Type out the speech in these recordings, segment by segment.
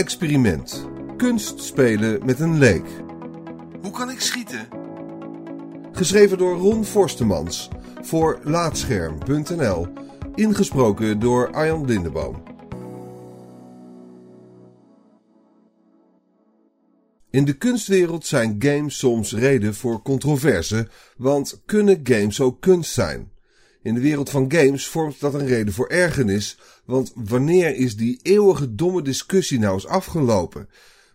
Experiment. Kunst spelen met een leek. Hoe kan ik schieten? Geschreven door Ron Forstemans voor Laatscherm.nl. Ingesproken door Arjan Lindeboom. In de kunstwereld zijn games soms reden voor controverse, want kunnen games ook kunst zijn? In de wereld van games vormt dat een reden voor ergernis, want wanneer is die eeuwige domme discussie nou eens afgelopen?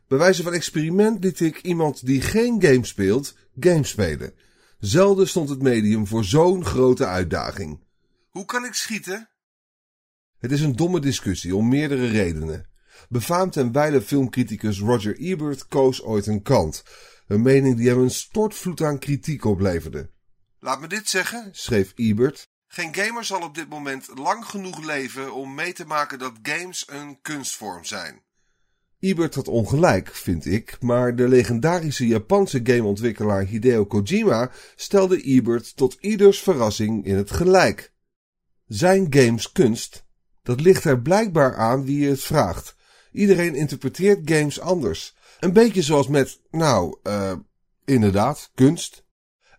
Bij wijze van experiment liet ik iemand die geen game speelt, game spelen. Zelden stond het medium voor zo'n grote uitdaging. Hoe kan ik schieten? Het is een domme discussie om meerdere redenen. Befaamd en wijle filmcriticus Roger Ebert koos ooit een kant. Een mening die hem een stortvloed aan kritiek opleverde. Laat me dit zeggen, schreef Ebert. Geen gamer zal op dit moment lang genoeg leven om mee te maken dat games een kunstvorm zijn. Ebert had ongelijk, vind ik, maar de legendarische Japanse gameontwikkelaar Hideo Kojima stelde Ebert tot ieders verrassing in het gelijk. Zijn games kunst, dat ligt er blijkbaar aan wie je het vraagt. Iedereen interpreteert games anders. Een beetje zoals met, nou, uh, inderdaad, kunst.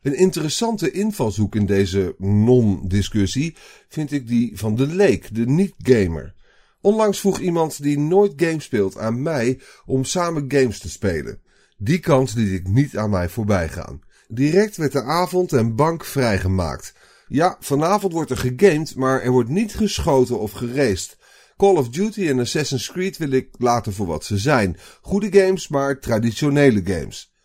Een interessante invalshoek in deze non-discussie vind ik die van de leek, de niet-gamer. Onlangs vroeg iemand die nooit games speelt aan mij om samen games te spelen. Die kans liet ik niet aan mij voorbij gaan. Direct werd de avond en bank vrijgemaakt. Ja, vanavond wordt er gegamed, maar er wordt niet geschoten of geraced. Call of Duty en Assassin's Creed wil ik laten voor wat ze zijn. Goede games, maar traditionele games.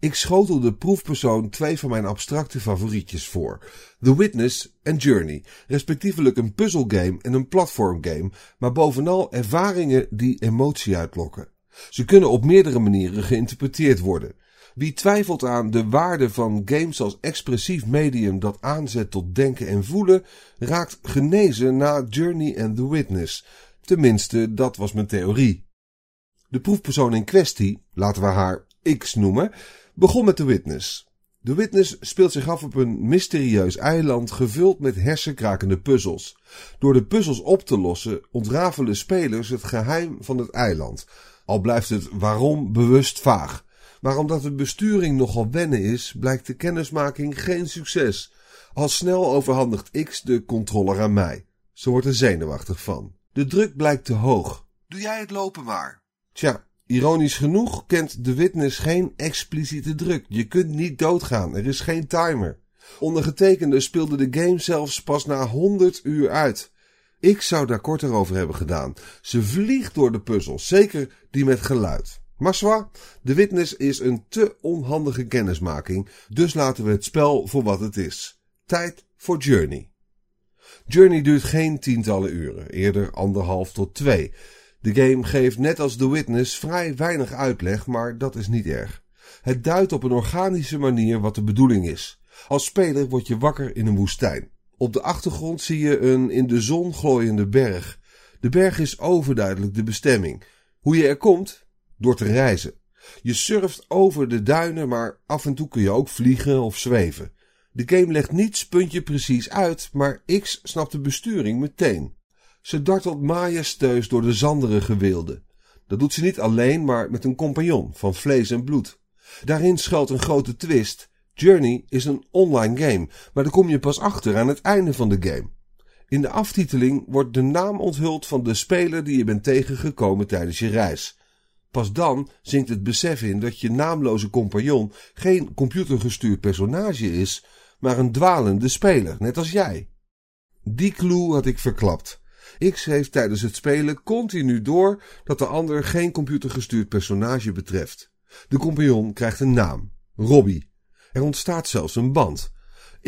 Ik schotel de proefpersoon twee van mijn abstracte favorietjes voor. The Witness en Journey, respectievelijk een puzzelgame en een platformgame, maar bovenal ervaringen die emotie uitlokken. Ze kunnen op meerdere manieren geïnterpreteerd worden. Wie twijfelt aan de waarde van games als expressief medium dat aanzet tot denken en voelen, raakt genezen na Journey en The Witness. Tenminste, dat was mijn theorie. De proefpersoon in kwestie, laten we haar X noemen, begon met The Witness. The Witness speelt zich af op een mysterieus eiland gevuld met hersenkrakende puzzels. Door de puzzels op te lossen ontrafelen spelers het geheim van het eiland. Al blijft het waarom bewust vaag. Maar omdat de besturing nogal wennen is, blijkt de kennismaking geen succes. Al snel overhandigt X de controller aan mij. Ze wordt er zenuwachtig van. De druk blijkt te hoog. Doe jij het lopen maar. Tja, Ironisch genoeg kent de witness geen expliciete druk. Je kunt niet doodgaan, er is geen timer. Ondergetekende speelde de game zelfs pas na 100 uur uit. Ik zou daar korter over hebben gedaan. Ze vliegt door de puzzel, zeker die met geluid. Maar de witness is een te onhandige kennismaking, dus laten we het spel voor wat het is. Tijd voor Journey. Journey duurt geen tientallen uren, eerder anderhalf tot twee. De game geeft net als The Witness vrij weinig uitleg, maar dat is niet erg. Het duidt op een organische manier wat de bedoeling is. Als speler word je wakker in een woestijn. Op de achtergrond zie je een in de zon glooiende berg. De berg is overduidelijk de bestemming. Hoe je er komt? Door te reizen. Je surft over de duinen, maar af en toe kun je ook vliegen of zweven. De game legt niets puntje precies uit, maar X snapt de besturing meteen. Ze dartelt majesteus door de zanderige wilde. Dat doet ze niet alleen, maar met een compagnon van vlees en bloed. Daarin schuilt een grote twist. Journey is een online game, maar daar kom je pas achter aan het einde van de game. In de aftiteling wordt de naam onthuld van de speler die je bent tegengekomen tijdens je reis. Pas dan zinkt het besef in dat je naamloze compagnon geen computergestuurd personage is, maar een dwalende speler, net als jij. Die clue had ik verklapt. X heeft tijdens het spelen continu door dat de ander geen computergestuurd personage betreft. De compagnon krijgt een naam, Robbie. Er ontstaat zelfs een band.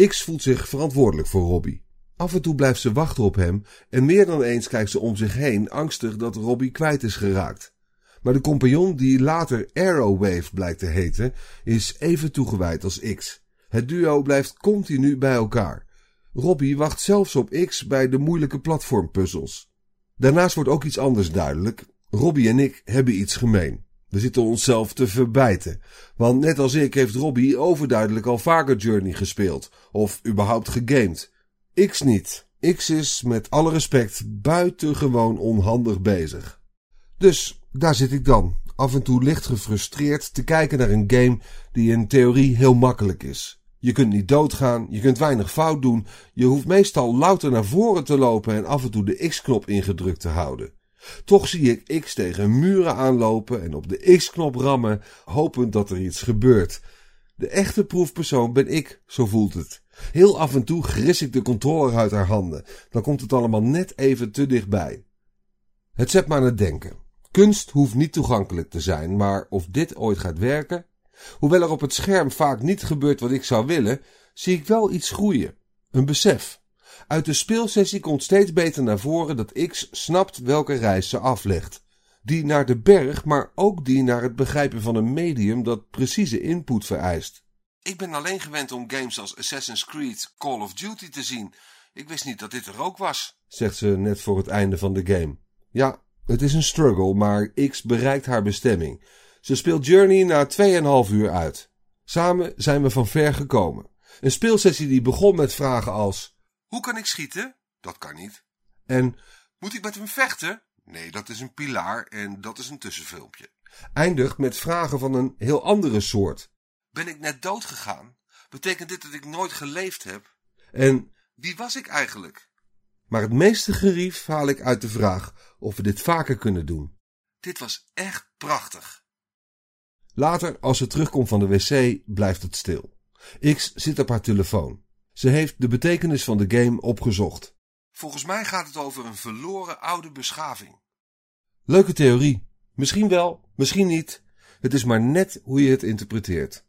X voelt zich verantwoordelijk voor Robbie. Af en toe blijft ze wachten op hem en meer dan eens kijkt ze om zich heen, angstig dat Robbie kwijt is geraakt. Maar de compagnon, die later Arrowwave blijkt te heten, is even toegewijd als X. Het duo blijft continu bij elkaar. Robbie wacht zelfs op X bij de moeilijke platformpuzzels. Daarnaast wordt ook iets anders duidelijk. Robbie en ik hebben iets gemeen. We zitten onszelf te verbijten. Want net als ik heeft Robbie overduidelijk al vaker Journey gespeeld. Of überhaupt gegamed. X niet. X is met alle respect buitengewoon onhandig bezig. Dus daar zit ik dan, af en toe licht gefrustreerd te kijken naar een game die in theorie heel makkelijk is. Je kunt niet doodgaan, je kunt weinig fout doen, je hoeft meestal louter naar voren te lopen en af en toe de X-knop ingedrukt te houden. Toch zie ik X tegen muren aanlopen en op de X-knop rammen, hopend dat er iets gebeurt. De echte proefpersoon ben ik, zo voelt het. Heel af en toe gris ik de controller uit haar handen. Dan komt het allemaal net even te dichtbij. Het zet me aan het denken. Kunst hoeft niet toegankelijk te zijn, maar of dit ooit gaat werken? Hoewel er op het scherm vaak niet gebeurt wat ik zou willen, zie ik wel iets groeien. Een besef. Uit de speelsessie komt steeds beter naar voren dat X snapt welke reis ze aflegt. Die naar de berg, maar ook die naar het begrijpen van een medium dat precieze input vereist. Ik ben alleen gewend om games als Assassin's Creed, Call of Duty te zien. Ik wist niet dat dit er ook was, zegt ze net voor het einde van de game. Ja, het is een struggle, maar X bereikt haar bestemming. Ze speelt Journey na 2,5 uur uit. Samen zijn we van ver gekomen. Een speelsessie die begon met vragen als: Hoe kan ik schieten? Dat kan niet. En moet ik met hem vechten? Nee, dat is een pilaar en dat is een tussenfilmpje. Eindigt met vragen van een heel andere soort. Ben ik net dood gegaan? Betekent dit dat ik nooit geleefd heb? En wie was ik eigenlijk? Maar het meeste gerief haal ik uit de vraag of we dit vaker kunnen doen. Dit was echt prachtig. Later, als ze terugkomt van de wc, blijft het stil. X zit op haar telefoon. Ze heeft de betekenis van de game opgezocht. Volgens mij gaat het over een verloren oude beschaving. Leuke theorie. Misschien wel, misschien niet. Het is maar net hoe je het interpreteert.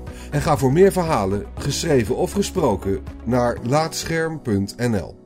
En ga voor meer verhalen, geschreven of gesproken, naar laatscherm.nl.